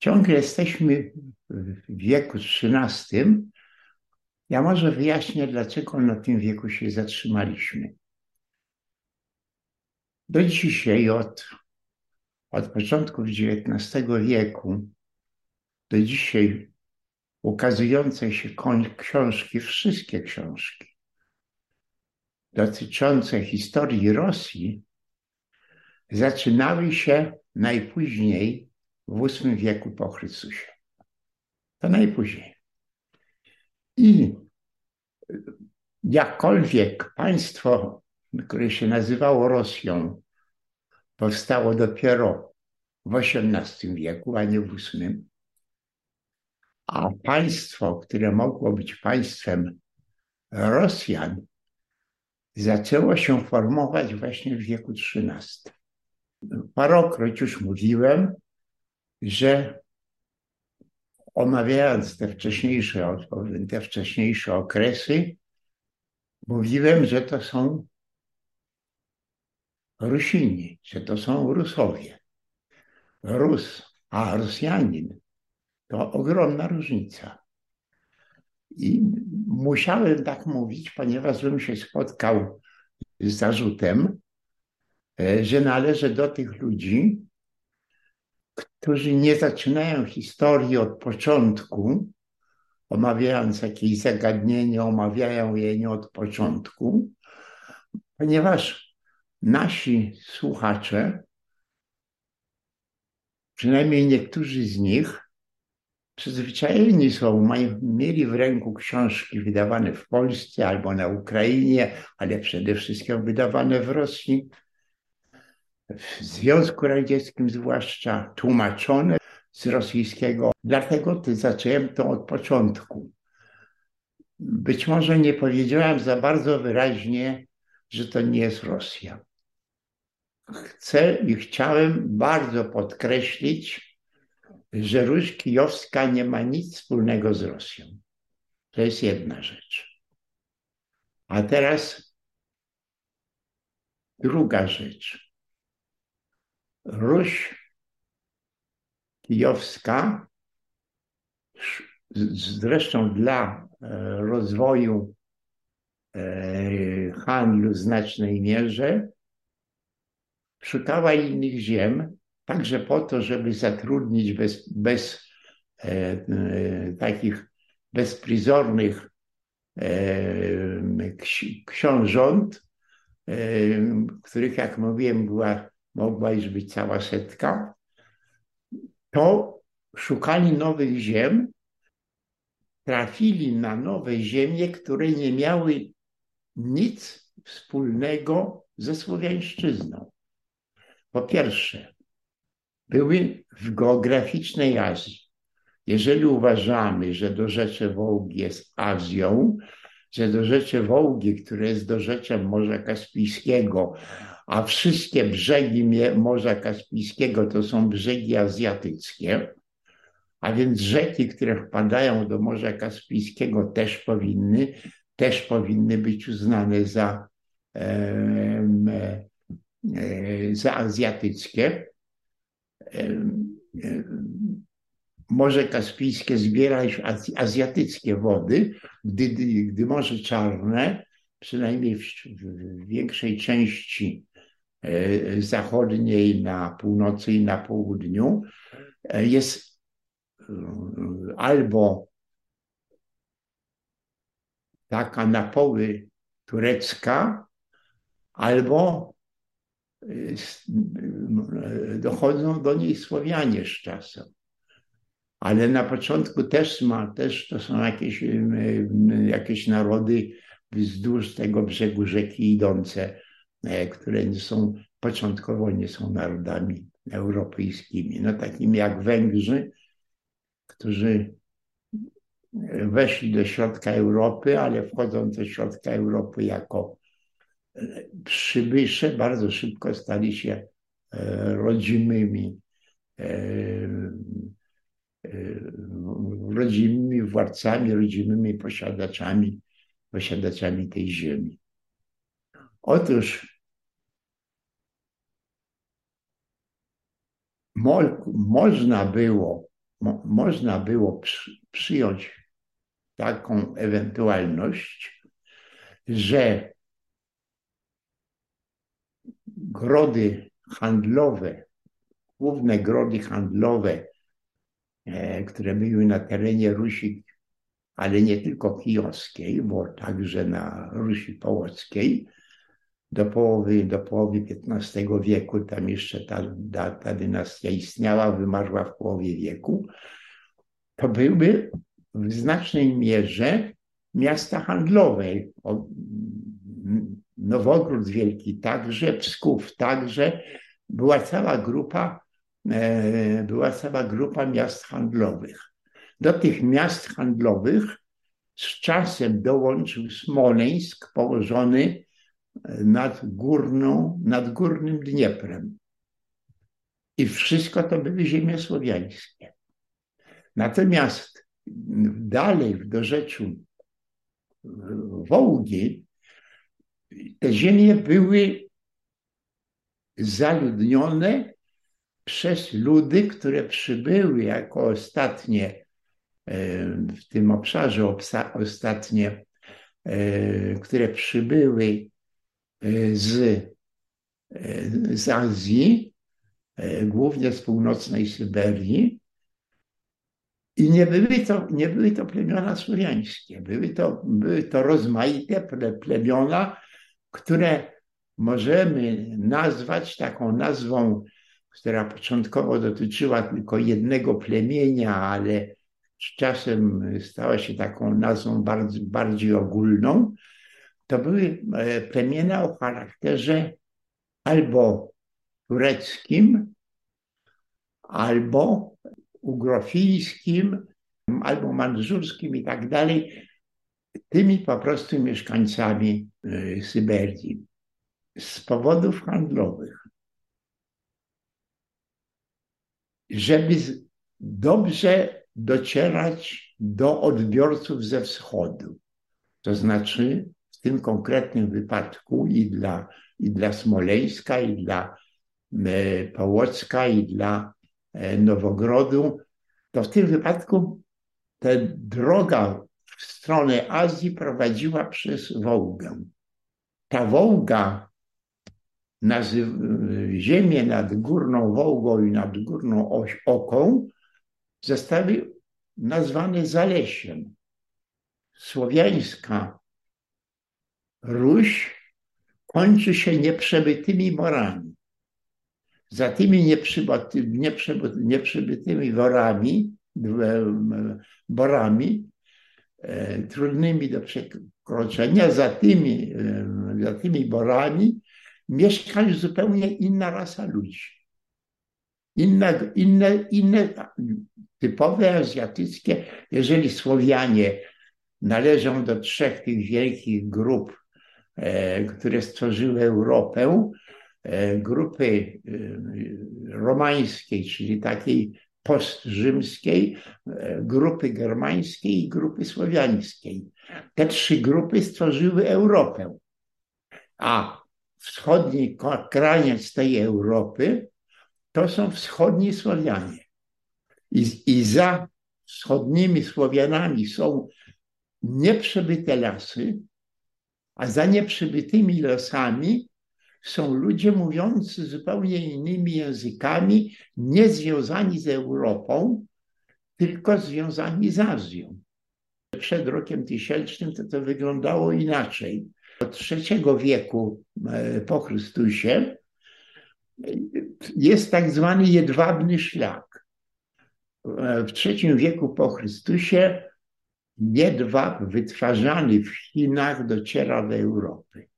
ciągle jesteśmy w wieku XIII. Ja może wyjaśnię, dlaczego na tym wieku się zatrzymaliśmy. Do dzisiaj, od, od początków XIX wieku, do dzisiaj ukazujące się książki, wszystkie książki dotyczące historii Rosji zaczynały się najpóźniej w VIII wieku po Chrystusie. To najpóźniej. I jakkolwiek państwo, które się nazywało Rosją, powstało dopiero w XVIII wieku, a nie w VIII, a państwo, które mogło być państwem Rosjan, zaczęło się formować właśnie w wieku XIII. Parokroć już mówiłem, że omawiając te wcześniejsze, te wcześniejsze okresy, mówiłem, że to są Rusini, że to są Rusowie. Rus, a Rosjanin to ogromna różnica. I musiałem tak mówić, ponieważ bym się spotkał z zarzutem, e, że należę do tych ludzi, którzy nie zaczynają historii od początku, omawiając jakieś zagadnienie, omawiają je nie od początku, ponieważ nasi słuchacze, przynajmniej niektórzy z nich, przyzwyczajeni są, mieli w ręku książki wydawane w Polsce albo na Ukrainie, ale przede wszystkim wydawane w Rosji, w Związku Radzieckim zwłaszcza, tłumaczone z rosyjskiego. Dlatego zacząłem to od początku. Być może nie powiedziałem za bardzo wyraźnie, że to nie jest Rosja. Chcę i chciałem bardzo podkreślić, że Ruś Kijowska nie ma nic wspólnego z Rosją. To jest jedna rzecz. A teraz druga rzecz. Ruś Kijowska, zresztą dla e, rozwoju e, handlu w znacznej mierze, szukała innych ziem, także po to, żeby zatrudnić bez, bez e, e, takich bezprizornych e, książąt, e, których, jak mówiłem, była, mogła już być cała setka, to szukali nowych ziem, trafili na nowe ziemie, które nie miały nic wspólnego ze Słowiańszczyzną. Po pierwsze, były w geograficznej Azji. Jeżeli uważamy, że dorzecze Wołgi jest Azją, że dorzecze Wołgi, które jest dorzeczem Morza Kaspijskiego, a wszystkie brzegi Morza Kaspijskiego to są brzegi azjatyckie, a więc rzeki, które wpadają do Morza Kaspijskiego też powinny, też powinny być uznane za, e, e, za azjatyckie. Morze Kaspijskie zbiera już azjatyckie wody, gdy, gdy Morze Czarne, przynajmniej w, w większej części e, zachodniej, na północy i na południu, e, jest e, albo taka na poły turecka, albo dochodzą do niej Słowianie z czasem. Ale na początku też ma, też to są jakieś, jakieś narody wzdłuż tego brzegu rzeki idące, e, które nie są, początkowo nie są narodami europejskimi. No takimi jak Węgrzy, którzy weszli do środka Europy, ale wchodzą do środka Europy jako przybysze bardzo szybko stali się e, rodzimymi, e, e, rodzimymi władcami, rodzimymi posiadaczami, posiadaczami tej ziemi. Otóż mo można było mo, można było przy, przyjąć taką ewentualność, że grody handlowe, główne grody handlowe, e, które były na terenie Rusi, ale nie tylko kijowskiej, bo także na Rusi Połockiej, do połowy, do połowy XV wieku, tam jeszcze ta, ta, ta dynastia istniała, wymarła w połowie wieku, to były w znacznej mierze miasta handlowe. Nowogród Wielki także, Psków także, była cała grupa, e, była cała grupa miast handlowych. Do tych miast handlowych z czasem dołączył Smoleńsk położony nad, górną, nad górnym Dnieprem. I wszystko to były ziemie słowiańskie. Natomiast dalej w dorzeczu Wołgi te ziemie były zaludnione przez ludy, które przybyły jako ostatnie e, w tym obszarze, ostatnie, e, które przybyły z, z Azji, głównie z północnej Syberii, i nie były to, nie były to plemiona słowiańskie, były to, były to rozmaite plemiona, które możemy nazwać taką nazwą, która początkowo dotyczyła tylko jednego plemienia, ale z czasem stała się taką nazwą bardziej, bardziej ogólną. To były e, plemiona o charakterze albo tureckim, albo ugrofijskim albo mandżurskim i tak dalej, tymi po prostu mieszkańcami y, Syberii z powodów handlowych. Żeby dobrze docierać do odbiorców ze wschodu. To znaczy w tym konkretnym wypadku i dla, i dla Smoleńska, i dla y, Połocka, i dla E, Nowogrodu, to w tym wypadku ta droga w stronę Azji prowadziła przez Wołgę. Ta Wołga, ziemię nad Górną Wołgą i nad Górną Oś Oką zostały nazwane Zalesiem. Słowiańska Ruś kończy się nieprzebytymi morami za tymi nieprzybytymi worami, borami, e, trudnymi do przekroczenia, za tymi, e, za tymi borami mieszka już zupełnie inna rasa ludzi. Inne, inne, inne typowe azjatyckie, jeżeli Słowianie należą do trzech tych wielkich grup, które stworzyły Europę, E, grupy e, romańskiej, czyli takiej postrzymskiej, e, grupy germańskiej i grupy słowiańskiej. Te trzy grupy stworzyły Europę. A wschodni kraniec tej Europy to są wschodni Słowianie. I, I za wschodnimi Słowianami są nieprzebyte lasy, a za nieprzebytymi lasami są ludzie mówiący zupełnie innymi językami, nie związani z Europą, tylko związani z Azją. Przed rokiem tysięcznym to, to wyglądało inaczej. Od III wieku e, po Chrystusie jest tak zwany jedwabny szlak. E, w III wieku po Chrystusie jedwab wytwarzany w Chinach dociera do Europy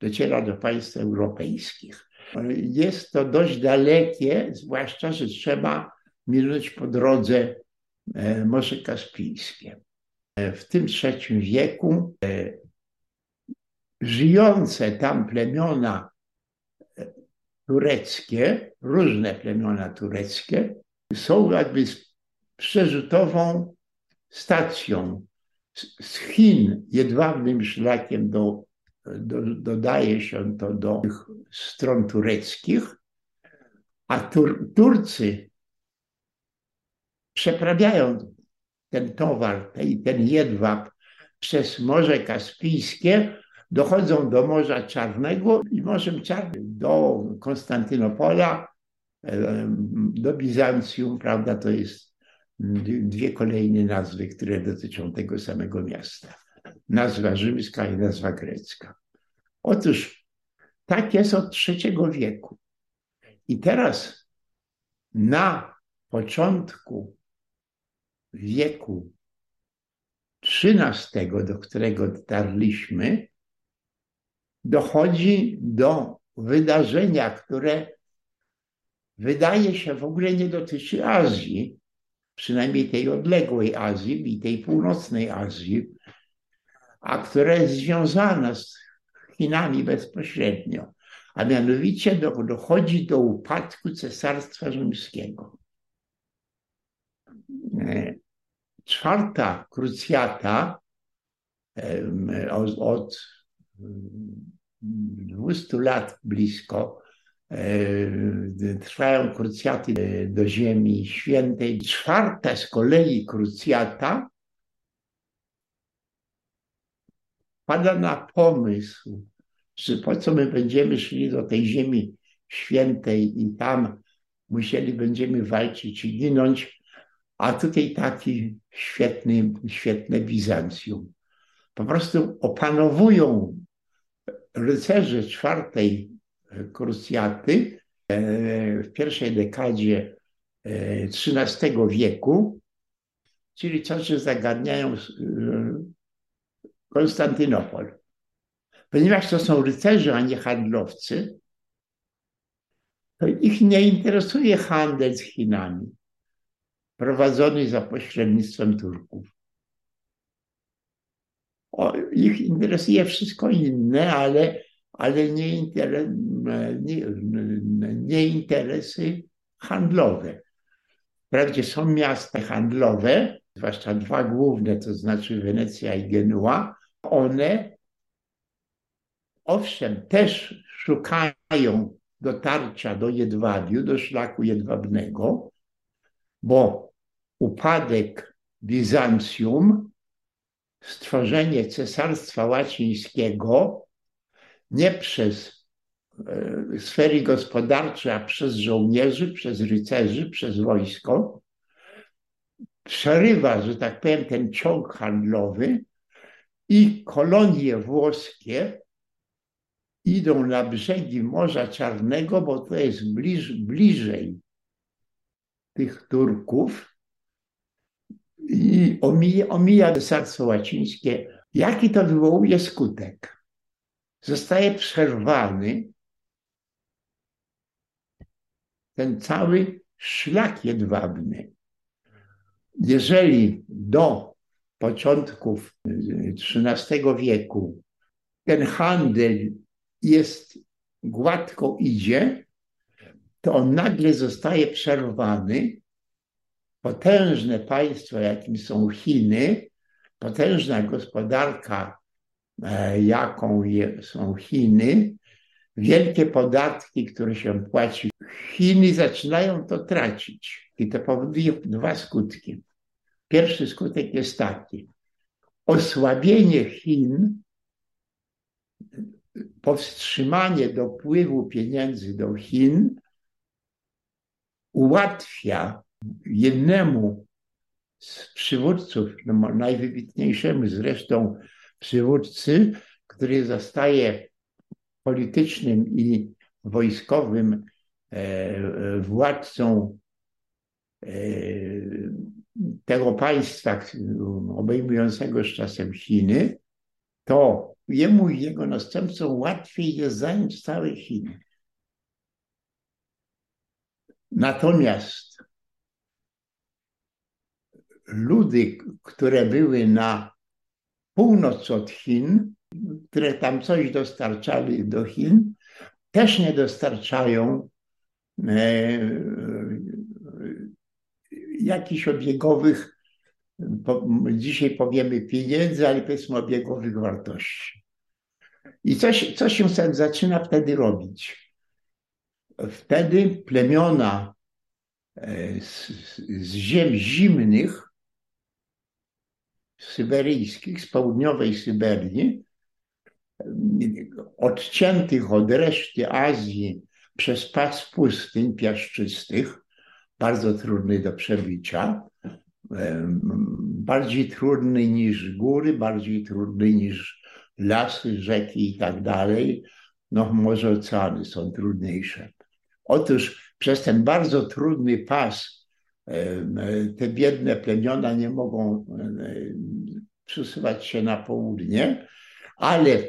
dociera do państw europejskich. Jest to dość dalekie, zwłaszcza, że trzeba minąć po drodze e, Morze Kaspijskie. E, w tym trzecim wieku e, żyjące tam plemiona tureckie, różne plemiona tureckie, są jakby przerzutową stacją z Chin jedwabnym szlakiem do do, dodaje się to do stron tureckich, a Tur Turcy przeprawiają ten towar, ten, ten jedwab przez Morze Kaspijskie, dochodzą do Morza Czarnego i Morzem Czarnym do Konstantynopola, do Bizancjum, prawda, to jest dwie kolejne nazwy, które dotyczą tego samego miasta. Nazwa rzymska i nazwa grecka. Otóż tak jest od III wieku. I teraz na początku wieku XIII, do którego dotarliśmy, dochodzi do wydarzenia, które wydaje się w ogóle nie dotyczy Azji, przynajmniej tej odległej Azji i tej północnej Azji, a które jest związane z Chinami bezpośrednio. A mianowicie dochodzi do upadku Cesarstwa Rzymskiego. Czwarta krucjata od 200 lat blisko trwają krucjaty do Ziemi Świętej. Czwarta z kolei krucjata pada na pomysł, że po co my będziemy szli do tej Ziemi Świętej i tam musieli będziemy walczyć i ginąć, a tutaj taki świetny, świetne Bizancjum. Po prostu opanowują rycerze czwartej krucjaty e, w pierwszej dekadzie XIII e, wieku, czyli że zagadniają e, Konstantynopol. Ponieważ to są rycerze, a nie handlowcy, to ich nie interesuje handel z Chinami prowadzony za pośrednictwem Turków. O, ich interesuje wszystko inne, ale, ale nie, nie, nie interesy handlowe. Wprawdzie są miasta handlowe, zwłaszcza dwa główne, to znaczy Wenecja i Genua, one owszem też szukają dotarcia do jedwabiu, do szlaku jedwabnego, bo upadek Bizancjum, stworzenie Cesarstwa Łacińskiego nie przez e, sfery gospodarcze, a przez żołnierzy, przez rycerzy, przez wojsko, przerywa, że tak powiem, ten ciąg handlowy i kolonie włoskie idą na brzegi Morza Czarnego, bo to jest bliż, bliżej tych Turków i omija, omija cesarstwo łacińskie. Jaki to wywołuje skutek? Zostaje przerwany ten cały szlak jedwabny. Jeżeli do początków XIII wieku ten handel jest gładko idzie, to on nagle zostaje przerwany. Potężne państwo, jakim są Chiny, potężna gospodarka, jaką są Chiny, wielkie podatki, które się płaci. Chiny zaczynają to tracić i to powoduje dwa skutki. Pierwszy skutek jest taki. Osłabienie Chin, powstrzymanie dopływu pieniędzy do Chin ułatwia jednemu z przywódców, no najwybitniejszemu zresztą przywódcy, który zostaje politycznym i wojskowym e, władcą e, tego państwa obejmującego z czasem Chiny, to jemu i jego następcom łatwiej jest zająć całe Chiny. Natomiast ludy, które były na północ od Chin, które tam coś dostarczali do Chin, też nie dostarczają e, jakichś obiegowych, dzisiaj powiemy pieniędzy, ale powiedzmy obiegowych wartości. I coś, coś się zaczyna wtedy robić. Wtedy plemiona z, z ziem zimnych, syberyjskich, z południowej Syberii, odciętych od reszty Azji przez pas pustyń piaszczystych, bardzo trudny do przebicia, bardziej trudny niż góry, bardziej trudny niż lasy, rzeki i tak dalej. No może oceany są trudniejsze. Otóż przez ten bardzo trudny pas te biedne plemiona nie mogą przesuwać się na południe, ale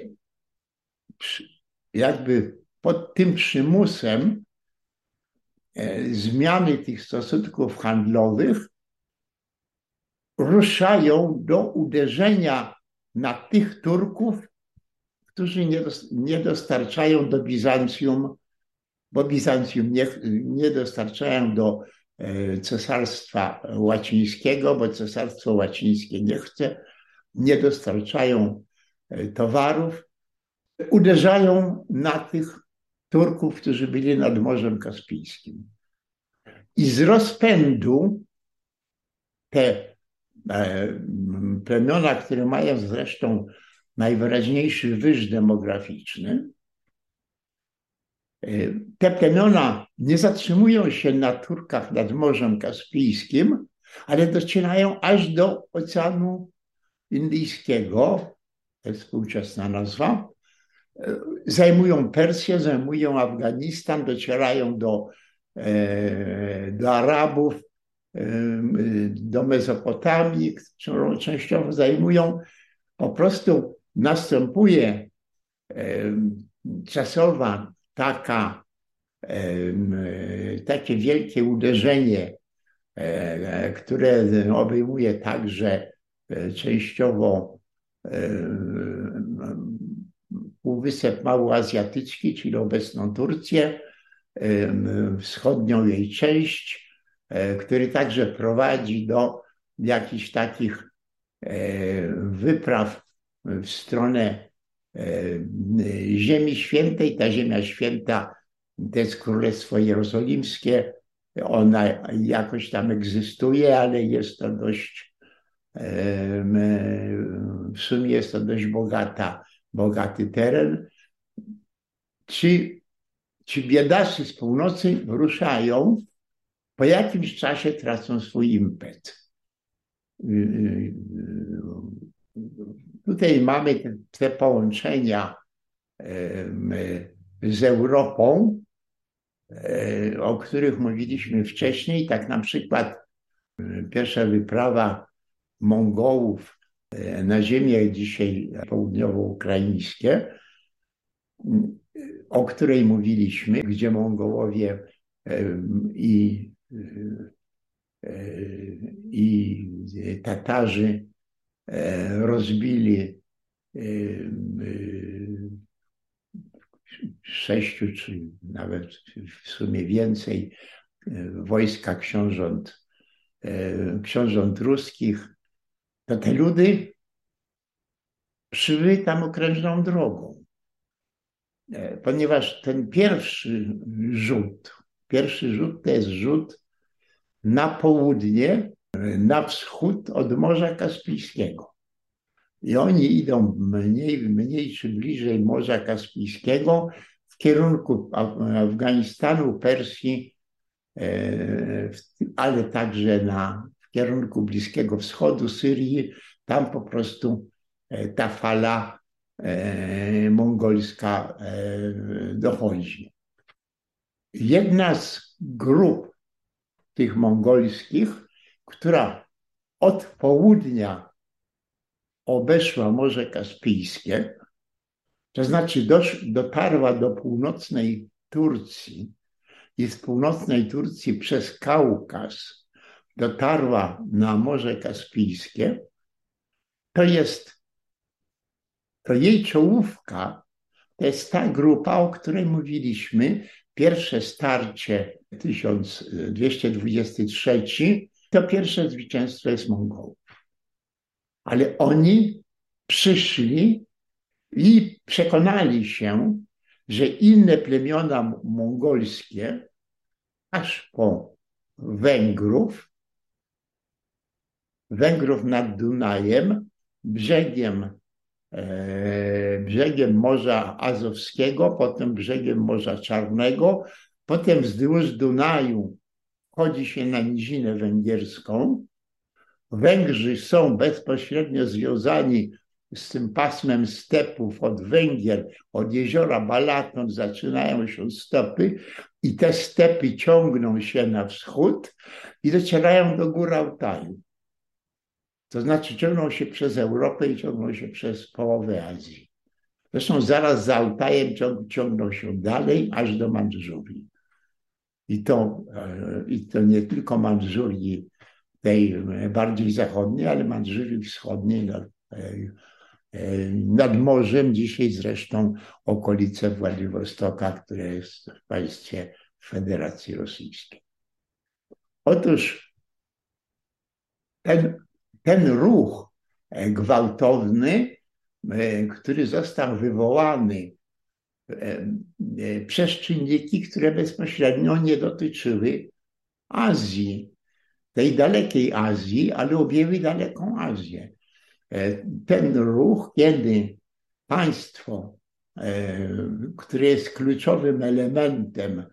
jakby pod tym przymusem e, zmiany tych stosunków handlowych ruszają do uderzenia na tych Turków, którzy nie dostarczają do Bizancjum, bo Bizancjum nie, nie dostarczają do e, Cesarstwa Łacińskiego, bo Cesarstwo Łacińskie nie chce, nie dostarczają e, towarów, uderzają na tych Turków, którzy byli nad Morzem Kaspijskim. I z rozpędu te e, plemiona, które mają zresztą najwyraźniejszy wyż demograficzny, e, te plemiona nie zatrzymują się na Turkach nad Morzem Kaspijskim, ale docierają aż do Oceanu Indyjskiego, to jest współczesna nazwa, zajmują Persję, zajmują Afganistan, docierają do, e, do Arabów, e, do Mezopotamii, którą częściowo zajmują. Po prostu następuje e, czasowa taka, takie wielkie uderzenie, które obejmuje także częściowo Półwysep Małoazjatycki, czyli obecną Turcję, wschodnią jej część, e, który także prowadzi do jakichś takich e, wypraw w stronę e, Ziemi Świętej. Ta Ziemia Święta to jest Królestwo Jerozolimskie. Ona jakoś tam egzystuje, ale jest to dość, w sumie jest to dość bogata bogaty teren. Ci, ci z północy ruszają, po jakimś czasie tracą swój impet. Tutaj mamy te, te połączenia z Europą, e, o których mówiliśmy wcześniej. Tak na przykład pierwsza wyprawa Mongołów na ziemię dzisiaj południowo-ukraińskie, o której mówiliśmy, gdzie Mongołowie i, i Tatarzy rozbili sześciu, czy nawet w sumie więcej wojska książąt, książąt ruskich, to te ludy szły tam okrężną drogą. E, ponieważ ten pierwszy rzut, pierwszy rzut to jest rzut na południe, na wschód od Morza Kaspijskiego. I oni idą mniej, mniej czy bliżej Morza Kaspijskiego w kierunku Afganistanu, Persji, e, ale także na w kierunku Bliskiego Wschodu, Syrii, tam po prostu e, ta fala e, mongolska dochodzi. Jedna z grup tych mongolskich, która od południa obeszła Morze Kaspijskie, to znaczy dosz, dotarła do północnej Turcji. I z północnej Turcji przez Kaukaz dotarła na Morze Kaspijskie, to jest, to jej czołówka to jest ta grupa, o której mówiliśmy, pierwsze starcie 1223, to pierwsze zwycięstwo jest Mongołów. Ale oni przyszli i przekonali się, że inne plemiona mongolskie, aż po Węgrów, Węgrów nad Dunajem, brzegiem, e, brzegiem Morza Azowskiego, potem brzegiem Morza Czarnego, potem wzdłuż Dunaju wchodzi się na Nizinę Węgierską. Węgrzy są bezpośrednio związani z tym pasmem stepów od Węgier, od jeziora Balaton zaczynają się stopy i te stepy ciągną się na wschód i docierają do gór Altaju. To znaczy ciągną się przez Europę i ciągną się przez połowę Azji. Zresztą zaraz za Altajem ciągną się dalej, aż do Mandżurii. I to, e, I to nie tylko Mandżurii tej bardziej zachodniej, ale Mandżurii wschodniej nad, e, e, nad morzem, dzisiaj zresztą okolice Władywostoka, które jest w państwie Federacji Rosyjskiej. Otóż ten ten ruch e, gwałtowny, e, który został wywołany e, przez czynniki, które bezpośrednio nie dotyczyły Azji, tej dalekiej Azji, ale objęły daleką Azję. Ten ruch, kiedy państwo, które jest kluczowym elementem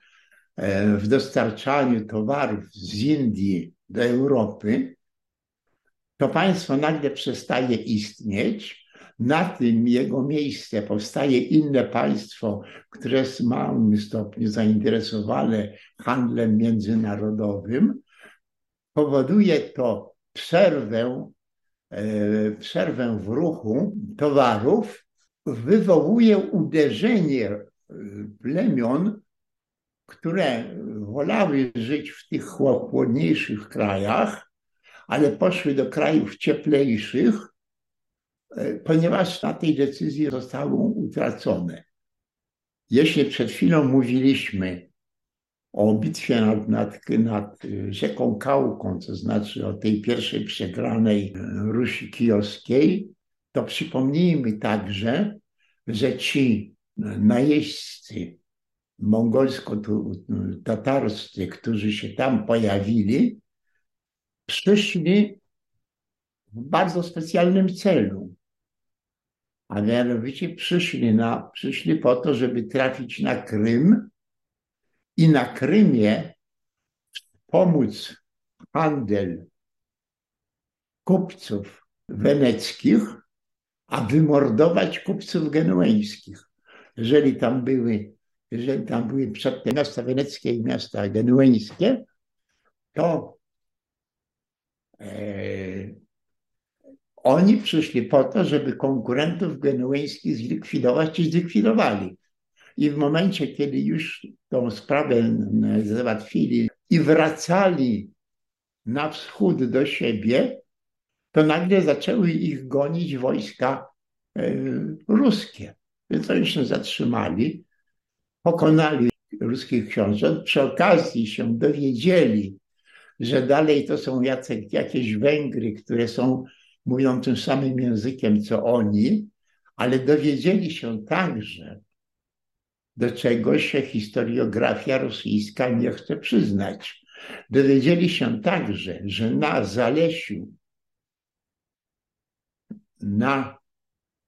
w dostarczaniu towarów z Indii do Europy, to państwo nagle przestaje istnieć, na tym jego miejsce powstaje inne państwo, które jest w małym stopniu zainteresowane handlem międzynarodowym, powoduje to przerwę, e, przerwę w ruchu towarów, wywołuje uderzenie e, plemion, które wolały żyć w tych chłodniejszych krajach, ale poszły do krajów cieplejszych, ponieważ na tej decyzji zostały utracone. Jeśli przed chwilą mówiliśmy o bitwie nad, nad, nad rzeką Kałką, to znaczy o tej pierwszej przegranej Rusi Kijowskiej, to przypomnijmy także, że ci najeźdźcy mongolsko-tatarscy, którzy się tam pojawili, przyszli w bardzo specjalnym celu. A mianowicie przyszli, na, przyszli po to, żeby trafić na Krym i na Krymie pomóc handel kupców weneckich, a wymordować kupców genueńskich. Jeżeli tam były, jeżeli tam były przedtem miasta weneckie i miasta genueńskie, to E, oni przyszli po to, żeby konkurentów genueńskich zlikwidować i zlikwidowali. I w momencie, kiedy już tą sprawę załatwili i wracali na wschód do siebie, to nagle zaczęły ich gonić wojska e, ruskie. Więc oni się zatrzymali, pokonali ruskich książąt, przy okazji się dowiedzieli, że dalej to są jakieś Węgry, które są, mówią tym samym językiem co oni, ale dowiedzieli się także, do czego się historiografia rosyjska nie chce przyznać. Dowiedzieli się także, że na Zalesiu, na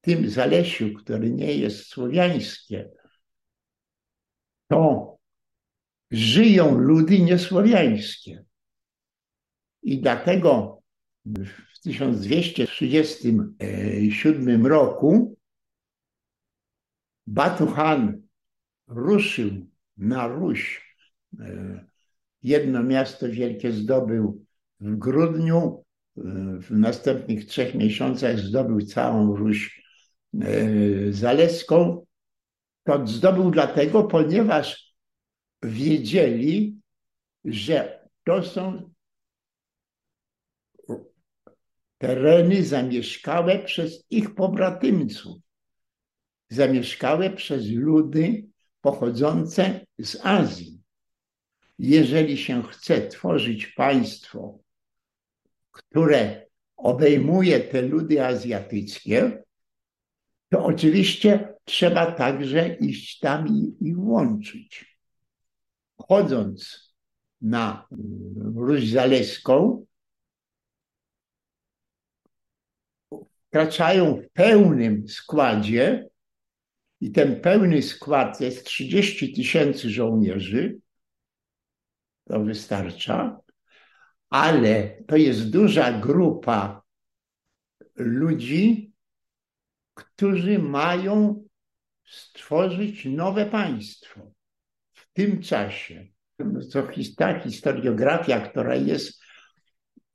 tym Zalesiu, które nie jest słowiańskie, to żyją ludy niesłowiańskie. I dlatego w 1237 roku Batu Han ruszył na Ruś. Jedno miasto wielkie zdobył w grudniu, w następnych trzech miesiącach zdobył całą Ruś e, Zaleską. To zdobył dlatego, ponieważ wiedzieli, że to są tereny zamieszkałe przez ich pobratymców, zamieszkałe przez ludy pochodzące z Azji. Jeżeli się chce tworzyć państwo, które obejmuje te ludy azjatyckie, to oczywiście trzeba także iść tam i, i łączyć. Chodząc na Ruś Zaleską, wkraczają w pełnym składzie i ten pełny skład jest 30 tysięcy żołnierzy, to wystarcza, ale to jest duża grupa ludzi, którzy mają stworzyć nowe państwo w tym czasie. To ta historiografia, która jest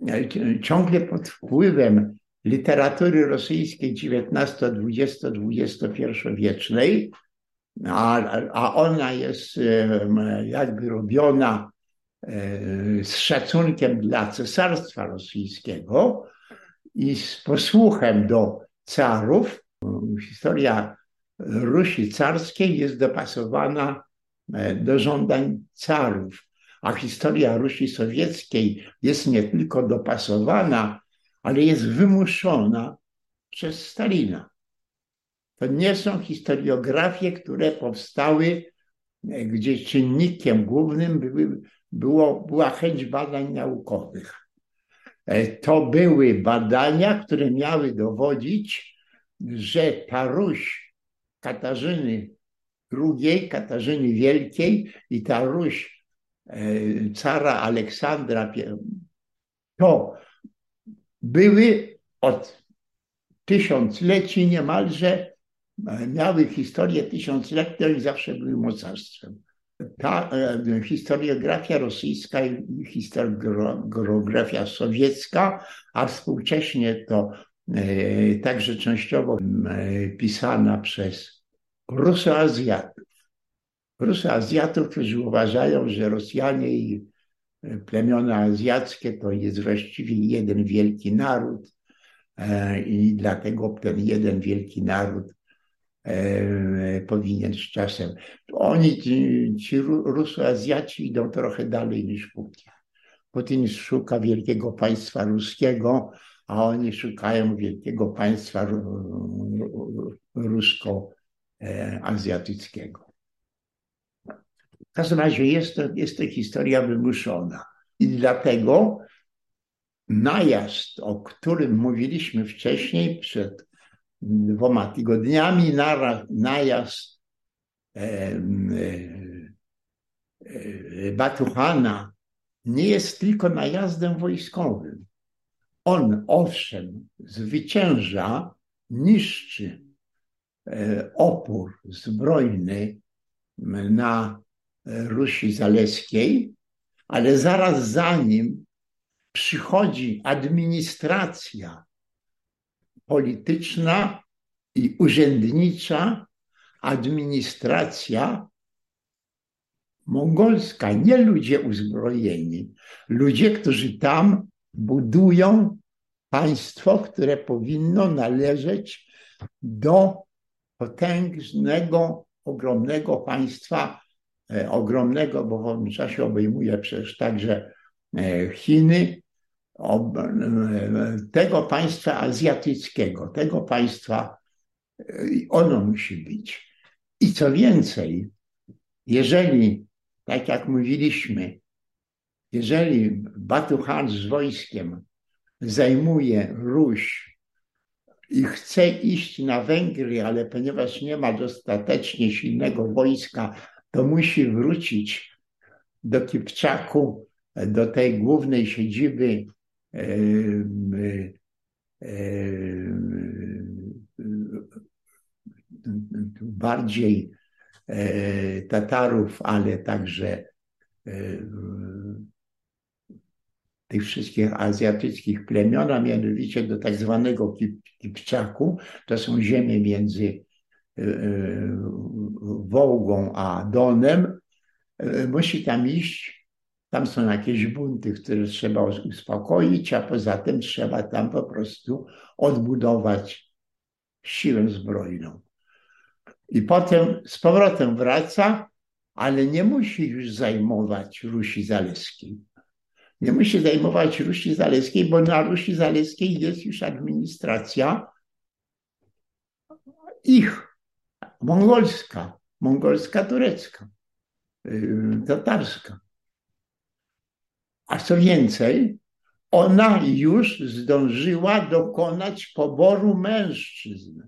e, ciągle pod wpływem literatury rosyjskiej XIX, XX, XXI wiecznej, a, a ona jest jakby robiona e, z szacunkiem dla cesarstwa rosyjskiego i z posłuchem do carów. Historia Rusi carskiej jest dopasowana e, do żądań carów, a historia Rusi sowieckiej jest nie tylko dopasowana, ale jest wymuszona przez Stalina. To nie są historiografie, które powstały, e, gdzie czynnikiem głównym były, było, była chęć badań naukowych. E, to były badania, które miały dowodzić, że ta Ruś Katarzyny II, Katarzyny Wielkiej i ta Ruś e, cara Aleksandra to były od tysiącleci niemalże, e, miały historię tysiącletnią i zawsze były mocarstwem. Ta e, historiografia rosyjska i historiografia sowiecka, a współcześnie to e, także częściowo pisana przez Rusoazjatów. Rusoazjatów, którzy uważają, że Rosjanie i plemiona azjackie to jest właściwie jeden wielki naród e, i dlatego ten jeden wielki naród e, powinien z czasem. Oni, ci, ci Rusoazjaci idą trochę dalej niż Putin. Putin szuka wielkiego państwa ruskiego, a oni szukają wielkiego państwa rusko-azjatyckiego. W każdym razie jest to, jest to historia wymuszona. I dlatego najazd, o którym mówiliśmy wcześniej, przed dwoma tygodniami, najazd e, e, Batuchana nie jest tylko najazdem wojskowym. On, owszem, zwycięża, niszczy e, opór zbrojny na Rusi Zaleskiej, ale zaraz za nim przychodzi administracja polityczna i urzędnicza, administracja mongolska, nie ludzie uzbrojeni, ludzie, którzy tam budują państwo, które powinno należeć do potężnego, ogromnego państwa ogromnego, bo w owym czasie obejmuje przecież także e, Chiny, e, tego państwa azjatyckiego, tego państwa, ono musi być. I co więcej, jeżeli, tak jak mówiliśmy, jeżeli Batuhan z wojskiem zajmuje Ruś i chce iść na Węgry, ale ponieważ nie ma dostatecznie silnego wojska, to musi wrócić do Kipczaku, do tej głównej siedziby e, e, bardziej e, Tatarów, ale także tych wszystkich azjatyckich plemion, a mianowicie do tak zwanego Kipczaku. To są ziemie między Wołgą a Donem, y, musi tam iść. Tam są jakieś bunty, które trzeba uspokoić, a poza tym trzeba tam po prostu odbudować siłę zbrojną. I potem z powrotem wraca, ale nie musi już zajmować Rusi Zaleskiej. Nie musi zajmować Rusi Zaleskiej, bo na Rusi Zaleskiej jest już administracja ich mongolska, mongolska turecka, y, tatarska. A co więcej, ona już zdążyła dokonać poboru mężczyzn.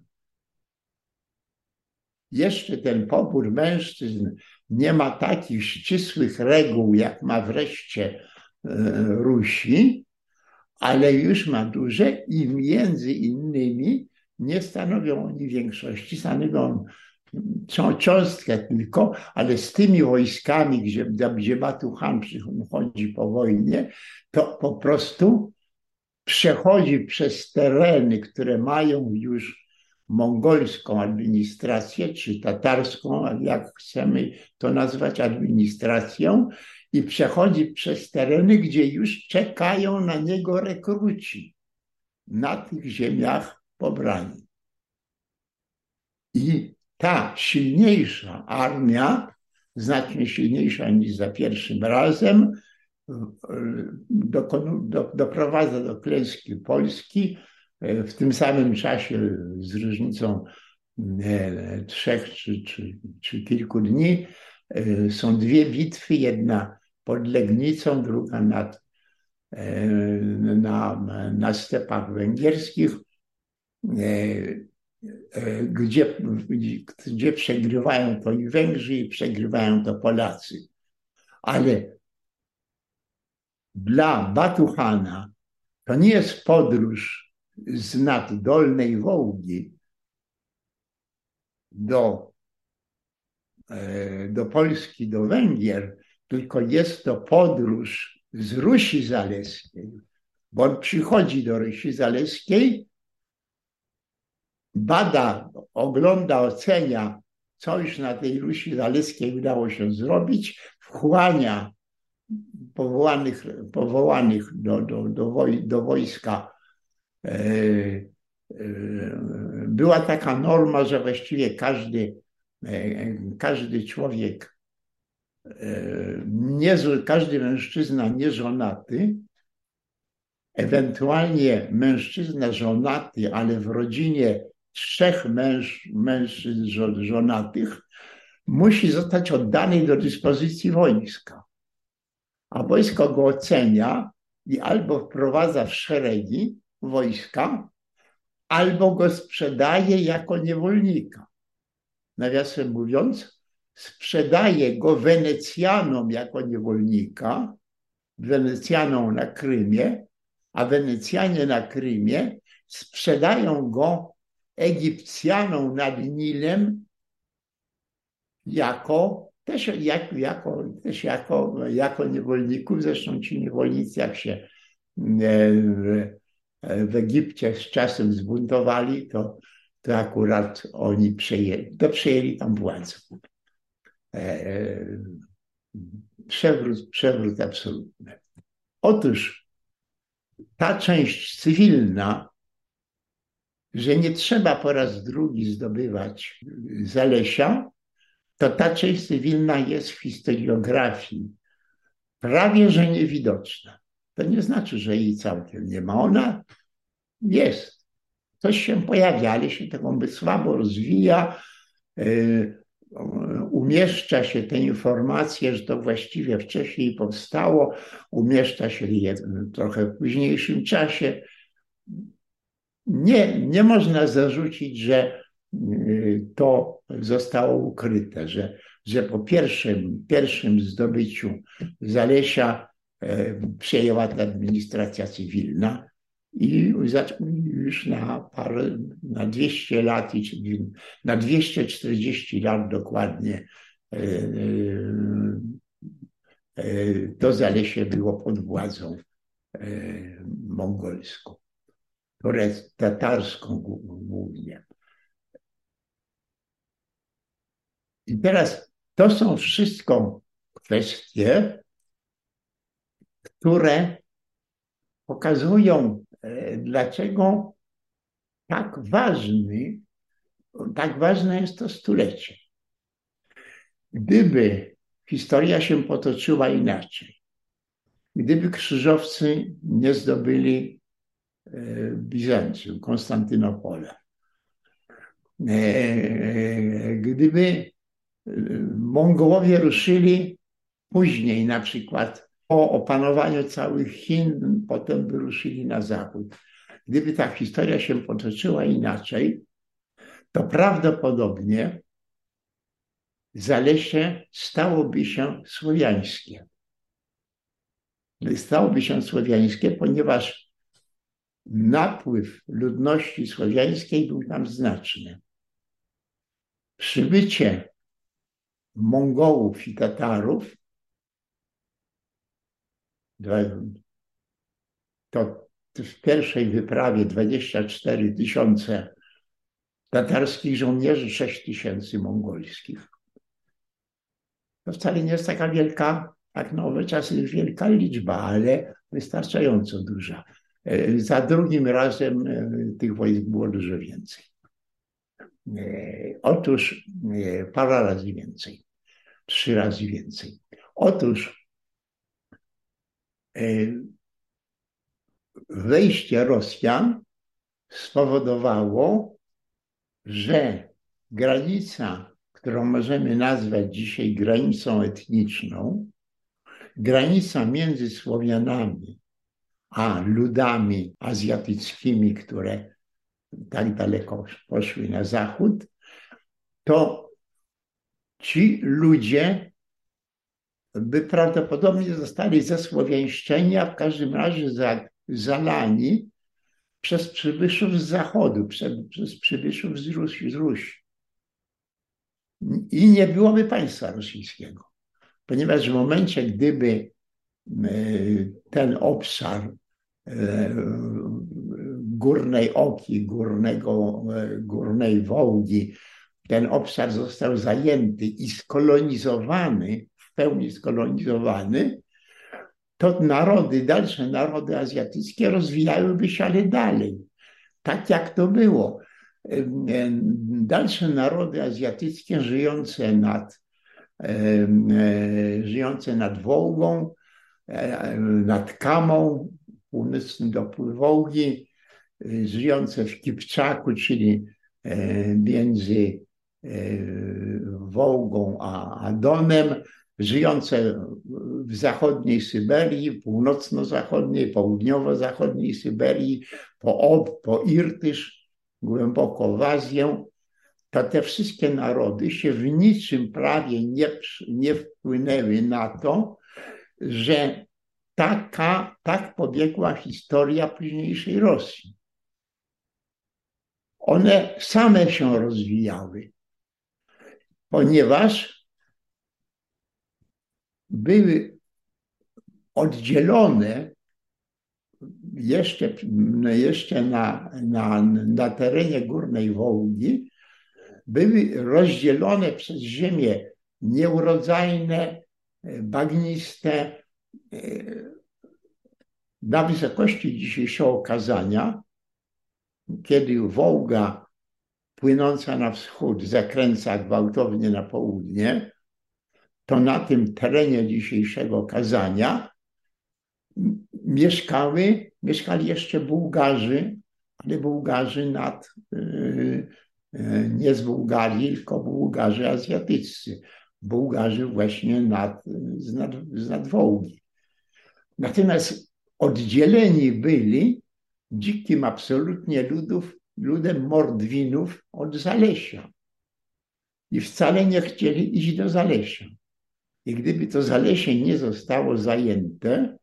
Jeszcze ten pobór mężczyzn nie ma takich ścisłych reguł, jak ma wreszcie e, Rusi, ale już ma duże i między innymi nie stanowią oni większości, stanowią cząstkę tylko, ale z tymi wojskami, gdzie, gdzie Batuhan przychodzi po wojnie, to po prostu przechodzi przez tereny, które mają już mongolską administrację, czy tatarską, jak chcemy to nazwać administracją, i przechodzi przez tereny, gdzie już czekają na niego rekruci na tych ziemiach pobrani. I ta silniejsza armia, znacznie silniejsza niż za pierwszym razem, doprowadza do klęski Polski w tym samym czasie z różnicą e, trzech czy, czy, czy kilku dni. E, są dwie bitwy, jedna pod Legnicą, druga nad, e, na, na stepach węgierskich, gdzie, gdzie przegrywają to i Węgrzy, i przegrywają to Polacy. Ale dla Batuchana to nie jest podróż z nad Dolnej Wołgi do, e, do Polski, do Węgier, tylko jest to podróż z Rusi Zaleskiej, bo on przychodzi do Rusi Zaleskiej, bada, ogląda, ocenia, co już na tej Rusi Zaleskiej udało się zrobić, wchłania powołanych, powołanych do, do, do, woj, do wojska. E, e, była taka norma, że właściwie każdy, e, każdy człowiek, nie, każdy mężczyzna nieżonaty, ewentualnie mężczyzna żonaty, ale w rodzinie trzech męż, mężczyzn żonatych, musi zostać oddany do dyspozycji wojska a wojsko go ocenia i albo wprowadza w szeregi wojska, albo go sprzedaje jako niewolnika. Nawiasem mówiąc, sprzedaje go Wenecjanom jako niewolnika, Wenecjanom na Krymie, a Wenecjanie na Krymie sprzedają go Egipcjanom nad Nilem jako też, jak, jako, też jako, jako niewolników, zresztą ci niewolnicy, jak się e, w, Egipcie z czasem zbuntowali, to, to akurat oni przejęli, to przejęli tam władzę. E, przewrót, przewrót absolutny. Otóż ta część cywilna, że nie trzeba po raz drugi zdobywać Zalesia, to ta część cywilna jest w historiografii prawie że niewidoczna. To nie znaczy, że jej całkiem nie ma. Ona jest. Coś się pojawia, ale się taką by słabo rozwija. Y, umieszcza się te informacje, że to właściwie wcześniej powstało, umieszcza się je trochę w późniejszym czasie. Nie, nie można zarzucić, że to zostało ukryte, że, że po pierwszym, pierwszym zdobyciu Zalesia e, przejęła ta administracja cywilna i już na parę, na 200 lat, na 240 lat dokładnie e, e, to Zalesie było pod władzą mongolską, tatarską głównie. I teraz to są wszystko kwestie, które pokazują, e, dlaczego tak ważny, tak ważne jest to stulecie. Gdyby historia się potoczyła inaczej, gdyby krzyżowcy nie zdobyli Bizancjum, Konstantynopola, e, gdyby Mongołowie ruszyli później, na przykład Po opanowaniu całych Chin potem wyruszyli na zachód. Gdyby ta historia się potoczyła inaczej, to prawdopodobnie Zalesie stałoby się słowiańskie. Stałoby się słowiańskie, ponieważ napływ ludności słowiańskiej był tam znaczny. Przybycie Mongołów i Tatarów to w pierwszej wyprawie 24 tysiące tatarskich żołnierzy, 6 tysięcy mongolskich. To wcale nie jest taka wielka, jak nowe czasy, wielka liczba, ale wystarczająco duża. E, za drugim razem e, tych wojsk było dużo więcej. E, otóż parę razy więcej, trzy razy więcej. Otóż wejście Rosjan spowodowało, że granica, którą możemy nazwać dzisiaj granicą etniczną, granica między Słowianami a ludami azjatyckimi, które tak daleko poszły na zachód, to ci ludzie by prawdopodobnie zostali zesłowiańszczeni, a w każdym razie za, zalani przez przybyszów z zachodu, przez, przybyszów z Rusi, z Rusi. I nie byłoby państwa rosyjskiego, ponieważ w momencie, gdyby e, ten obszar górnej Oki, górnego, e, górnej Wołgi, ten obszar został zajęty i skolonizowany, w pełni skolonizowany, to narody, dalsze narody azjatyckie rozwijałyby się ale dalej. Tak jak to było. Dalsze narody azjatyckie żyjące nad, e, żyjące nad Wołgą, e, nad Kamą, północnym dopływ Wołgi, e, żyjące w Kipczaku, czyli między Wołgą a Donem, żyjące w zachodniej Syberii, północno-zachodniej, południowo-zachodniej Syberii, po Ob, po Irtysz, głęboko w Azję, to te wszystkie narody się w niczym prawie nie, nie wpłynęły na to, że taka, tak pobiegła historia późniejszej Rosji. One same się rozwijały, ponieważ były oddzielone jeszcze, jeszcze na, na, na terenie Górnej Wołgi, były rozdzielone przez ziemię nieurodzajne, bagniste, na wysokości dzisiejszego okazania, kiedy Wołga płynąca na wschód zakręca gwałtownie na południe, to na tym terenie dzisiejszego kazania mieszkały, mieszkali jeszcze Bułgarzy, ale Bułgarzy nad, y, y, nie z Bułgarii, tylko Bułgarzy azjatyccy. Bułgarzy właśnie nad, z, nad, z nadwołgi. Natomiast oddzieleni byli dzikim absolutnie ludów, ludem Mordwinów od Zalesia. I wcale nie chcieli iść do Zalesia. I gdyby to Zalesie nie zostało zajęte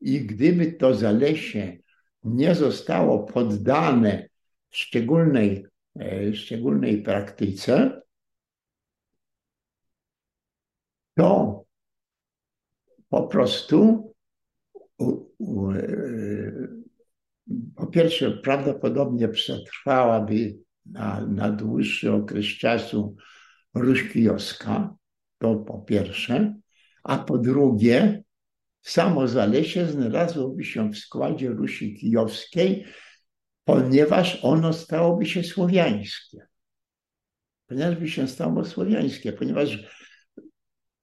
i gdyby to Zalesie nie zostało poddane szczególnej, e, szczególnej praktyce, to po prostu e, po pierwsze prawdopodobnie przetrwałaby na, na dłuższy okres czasu Ruś Kijowska, to po pierwsze. A po drugie, samo Zalesie znalazłoby się w składzie Rusi Kijowskiej, ponieważ ono stałoby się słowiańskie. Ponieważ by się stało słowiańskie, ponieważ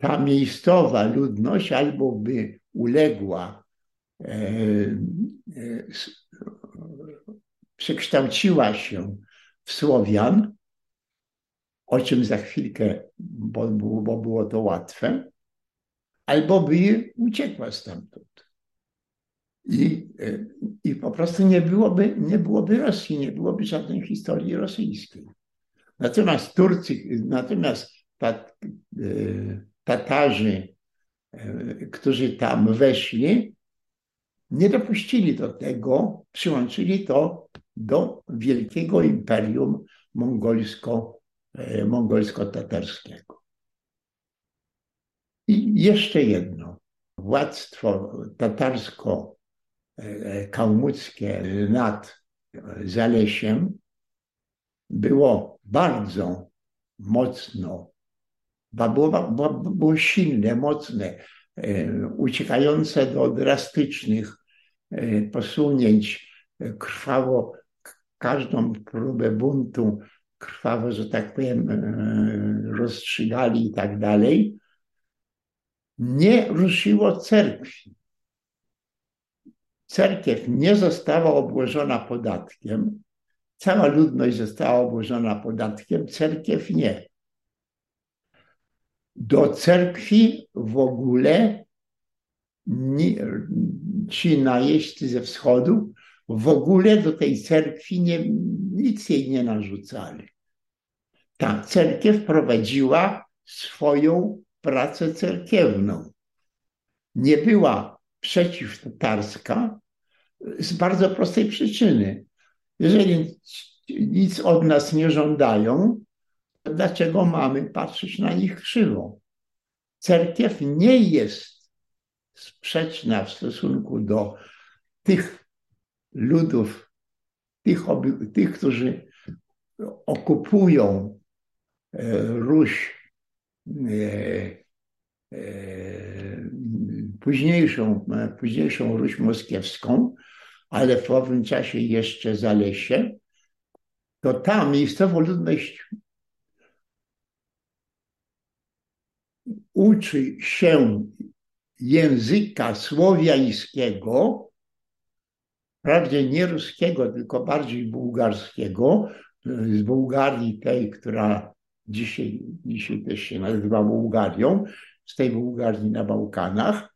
ta miejscowa ludność albo by uległa, e, e, przekształciła się w Słowian, o czym za chwilkę, bo, bo było to łatwe, albo by uciekła stamtąd. I, e, I po prostu nie byłoby, nie byłoby Rosji, nie byłoby żadnej historii rosyjskiej. Natomiast Turcy, natomiast tat, e, Tatarzy, e, którzy tam weszli, nie dopuścili do tego, przyłączyli to do wielkiego imperium mongolsko, mongolsko-tatarskiego. I jeszcze jedno. Władztwo tatarsko-kałmuckie nad Zalesiem było bardzo mocno, było, było silne, mocne, e, uciekające do drastycznych e, posunięć, krwawo każdą próbę buntu krwawo, że tak powiem, e, rozstrzygali i tak dalej nie ruszyło cerkwi. Cerkiew nie została obłożona podatkiem, cała ludność została obłożona podatkiem, cerkiew nie. Do cerkwi w ogóle ci najeźdźcy ze wschodu w ogóle do tej cerkwi nie, nic jej nie narzucali. Ta cerkiew prowadziła swoją pracę cerkiewną. Nie była przeciwtatarska z bardzo prostej przyczyny. Jeżeli nic od nas nie żądają, dlaczego mamy patrzeć na nich krzywo? Cerkiew nie jest sprzeczna w stosunku do tych ludów, tych, tych którzy okupują e, Ruś E, e, późniejszą, późniejszą Ruś Moskiewską, ale w owym czasie jeszcze Zalesie, to ta miejscowa ludność uczy się języka słowiańskiego, wprawdzie nie ruskiego, tylko bardziej bułgarskiego, z Bułgarii tej, która dzisiaj, dzisiaj też się nazywa Bułgarią, z tej Bułgarii na Bałkanach,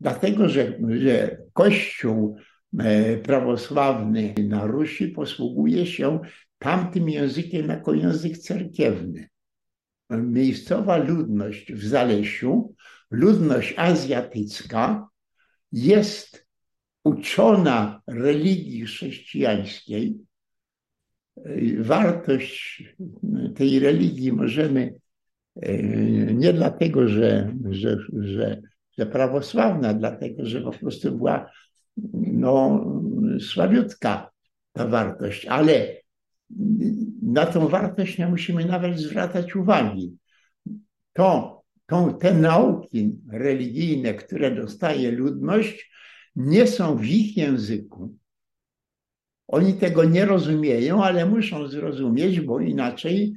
dlatego że, że Kościół e, prawosławny na Rusi posługuje się tamtym językiem jako język cerkiewny. Miejscowa ludność w Zalesiu, ludność azjatycka, jest uczona religii chrześcijańskiej, wartość tej religii możemy e, nie dlatego, że, że, że, że prawosławna, dlatego, że po prostu była no, słabiutka ta wartość, ale na tą wartość nie musimy nawet zwracać uwagi. To, to, te nauki religijne, które dostaje ludność, nie są w ich języku, oni tego nie rozumieją, ale muszą zrozumieć, bo inaczej,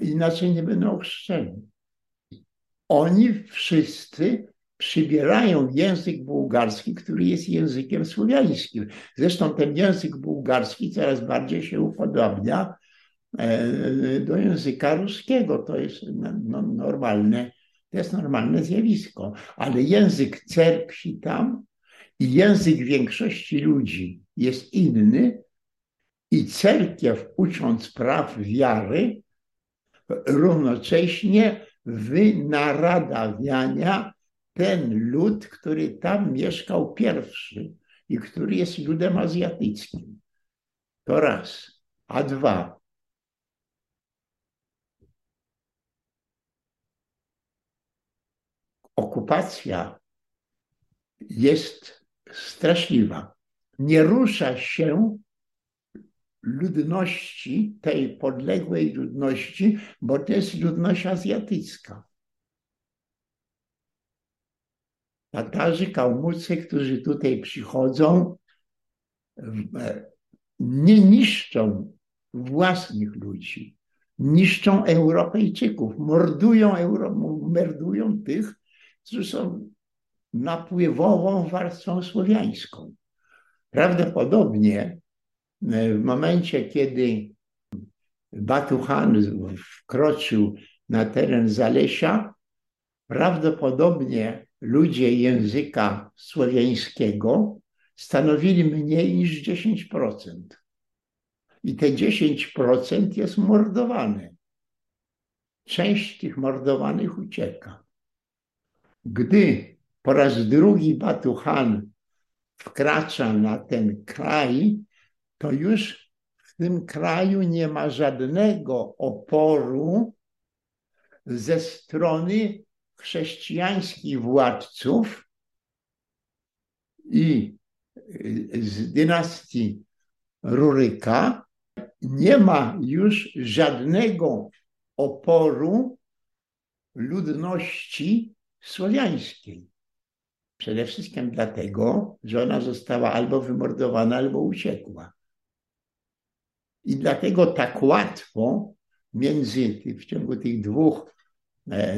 inaczej nie będą ochrzczeni. Oni wszyscy przybierają język bułgarski, który jest językiem słowiańskim. Zresztą ten język bułgarski coraz bardziej się upodobnia e, do języka ruskiego. To jest no, normalne, to jest normalne zjawisko. Ale język cerkwi tam i język większości ludzi jest inny i cerkiew, ucząc praw wiary, równocześnie wynaradawiania ten lud, który tam mieszkał pierwszy i który jest ludem azjatyckim. To raz. A dwa. Okupacja jest straszliwa. Nie rusza się ludności, tej podległej ludności, bo to jest ludność azjatycka. Tatarzy, Kałmucy, którzy tutaj przychodzą, e, nie niszczą własnych ludzi, niszczą Europejczyków, mordują, Euro, mordują tych, którzy są napływową warstwą słowiańską. Prawdopodobnie e, w momencie, kiedy Batuhan wkroczył na teren Zalesia, prawdopodobnie ludzie języka słowiańskiego stanowili mniej niż 10%. I te 10% jest mordowane. Część tych mordowanych ucieka. Gdy po raz drugi Batuhan wkracza na ten kraj, to już w tym kraju nie ma żadnego oporu ze strony chrześcijańskich władców i z dynastii Ruryka nie ma już żadnego oporu ludności słowiańskiej. Przede wszystkim dlatego, że ona została albo wymordowana, albo uciekła. I dlatego tak łatwo między w ciągu tych dwóch,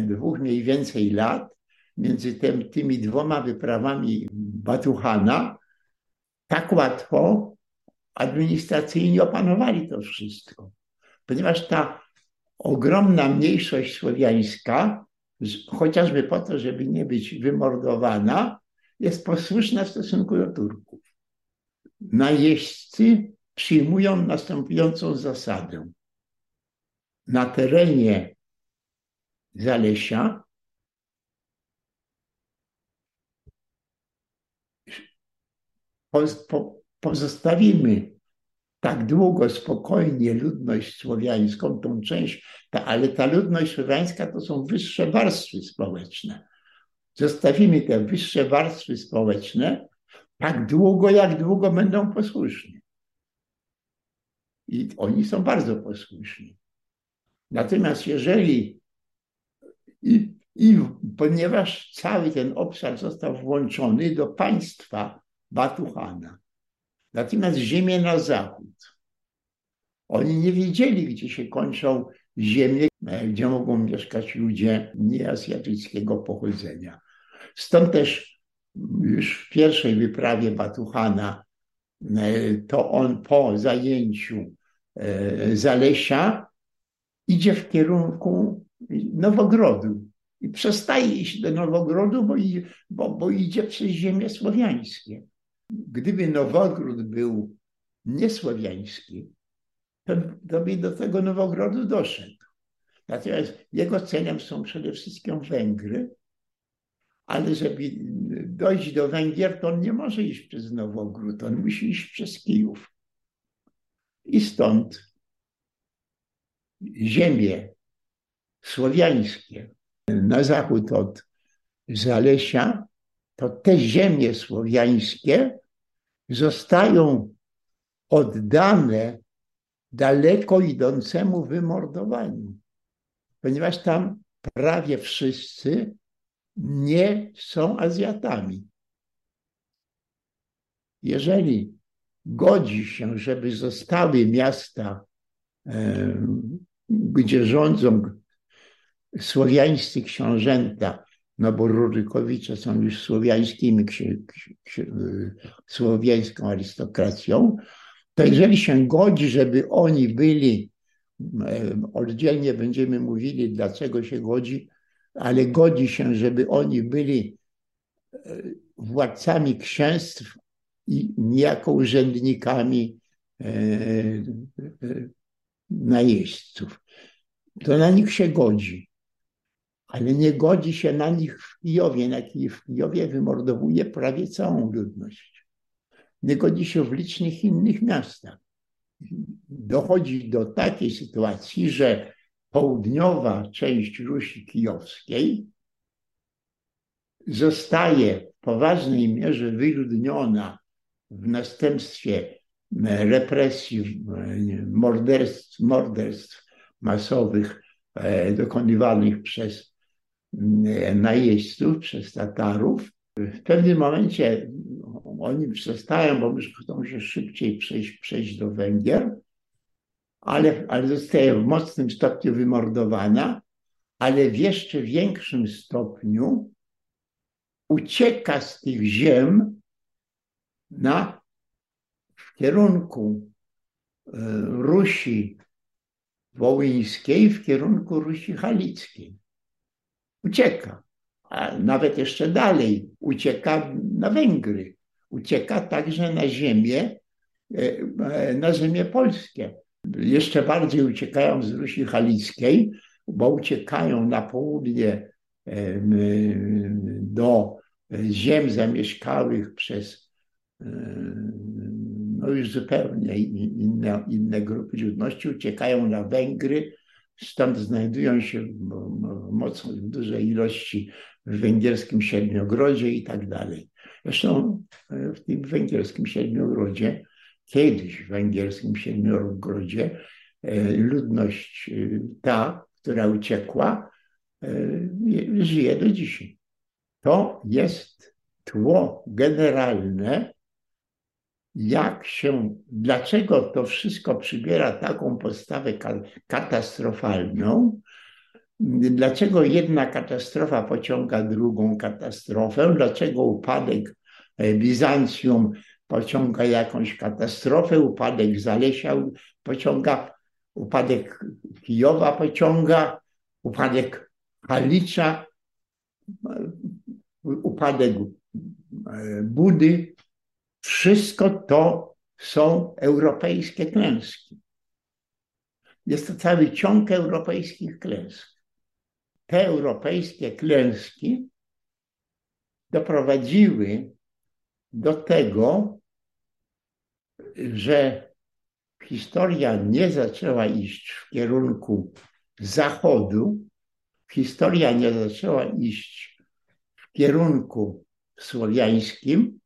dwóch mniej więcej lat, między tym, tymi dwoma wyprawami Batuhana, tak łatwo administracyjnie opanowali to wszystko. Ponieważ ta ogromna mniejszość słowiańska, chociażby po to, żeby nie być wymordowana, jest posłuszna w stosunku do Turków. Najeźdźcy przyjmują następującą zasadę. Na terenie Zalesia pozostawimy tak długo spokojnie ludność słowiańską, tą część, ta, ale ta ludność słowiańska to są wyższe warstwy społeczne. Zostawimy te wyższe warstwy społeczne tak długo, jak długo będą posłuszni. I oni są bardzo posłuszni. Natomiast jeżeli i, i ponieważ cały ten obszar został włączony do państwa Batuhana, natomiast ziemię na zachód, oni nie wiedzieli, gdzie się kończą ziemie, gdzie mogą mieszkać ludzie nieazjatyckiego pochodzenia. Stąd też już w pierwszej wyprawie Batuhana e, to on po zajęciu e, Zalesia idzie w kierunku Nowogrodu i przestaje iść do Nowogrodu, bo, bo, bo idzie przez ziemię słowiańskie. Gdyby Nowogród był niesłowiański, to, to by do tego Nowogrodu doszedł. Natomiast jego celem są przede wszystkim Węgry, ale żeby dojść do Węgier, to on nie może iść przez Nowogród, on musi iść przez Kijów. I stąd ziemie słowiańskie na zachód od Zalesia, to te ziemie słowiańskie zostają oddane daleko idącemu wymordowaniu, ponieważ tam prawie wszyscy nie są Azjatami. Jeżeli godzi się, żeby zostały miasta, gdzie rządzą słowiańscy książęta, no bo Rurykowicze są już słowiańskimi, słowiańską arystokracją, to jeżeli się godzi, żeby oni byli, oddzielnie będziemy mówili, dlaczego się godzi, ale godzi się, żeby oni byli e, władcami księstw i niejako urzędnikami e, e, najeźdźców. To na nich się godzi ale nie godzi się na nich w Kijowie, na w Kijowie wymordowuje prawie całą ludność. Nie godzi się w licznych innych miastach. Dochodzi do takiej sytuacji, że południowa część Rusi Kijowskiej zostaje w poważnej mierze wyludniona w następstwie represji, morderstw, morderstw masowych e, dokonywanych przez najeźdźców, przez Tatarów. W pewnym momencie oni przestają, bo już chcą się szybciej przejść, przejść do Węgier, ale, ale zostaje w mocnym stopniu wymordowana, ale w jeszcze większym stopniu ucieka z tych ziem na, w kierunku e, Rusi Wołyńskiej, w kierunku Rusi Halickiej ucieka. a nawet jeszcze dalej, ucieka na Węgry, ucieka także na ziemię, e, na ziemię polskie. Jeszcze bardziej uciekają z Rusi Halickiej, bo uciekają na południe do ziem zamieszkałych przez no już zupełnie inne, inne grupy ludności, uciekają na Węgry, stąd znajdują się mocno w dużej ilości w węgierskim Siedmiogrodzie i tak dalej. Zresztą e, w tym węgierskim Siedmiogrodzie, kiedyś w węgierskim Siedmiogrodzie, e, ludność e, ta, która uciekła, żyje do dzisiaj. To jest tło generalne, jak się, dlaczego to wszystko przybiera taką postawę katastrofalną, dlaczego jedna katastrofa pociąga drugą katastrofę, dlaczego upadek e, Bizancjum pociąga jakąś katastrofę, upadek Zalesia pociąga, upadek Kijowa pociąga, upadek Halicza, e, upadek e, Budy. Wszystko to są europejskie klęski. Jest to cały ciąg europejskich klęsk. Te europejskie klęski doprowadziły do tego, że historia nie zaczęła iść w kierunku zachodu, historia nie zaczęła iść w kierunku słowiańskim,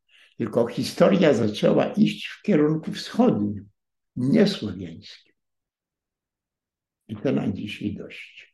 tylko historia zaczęła iść w kierunku wschodnim, nie słowiańskim. I to na dzisiaj dość.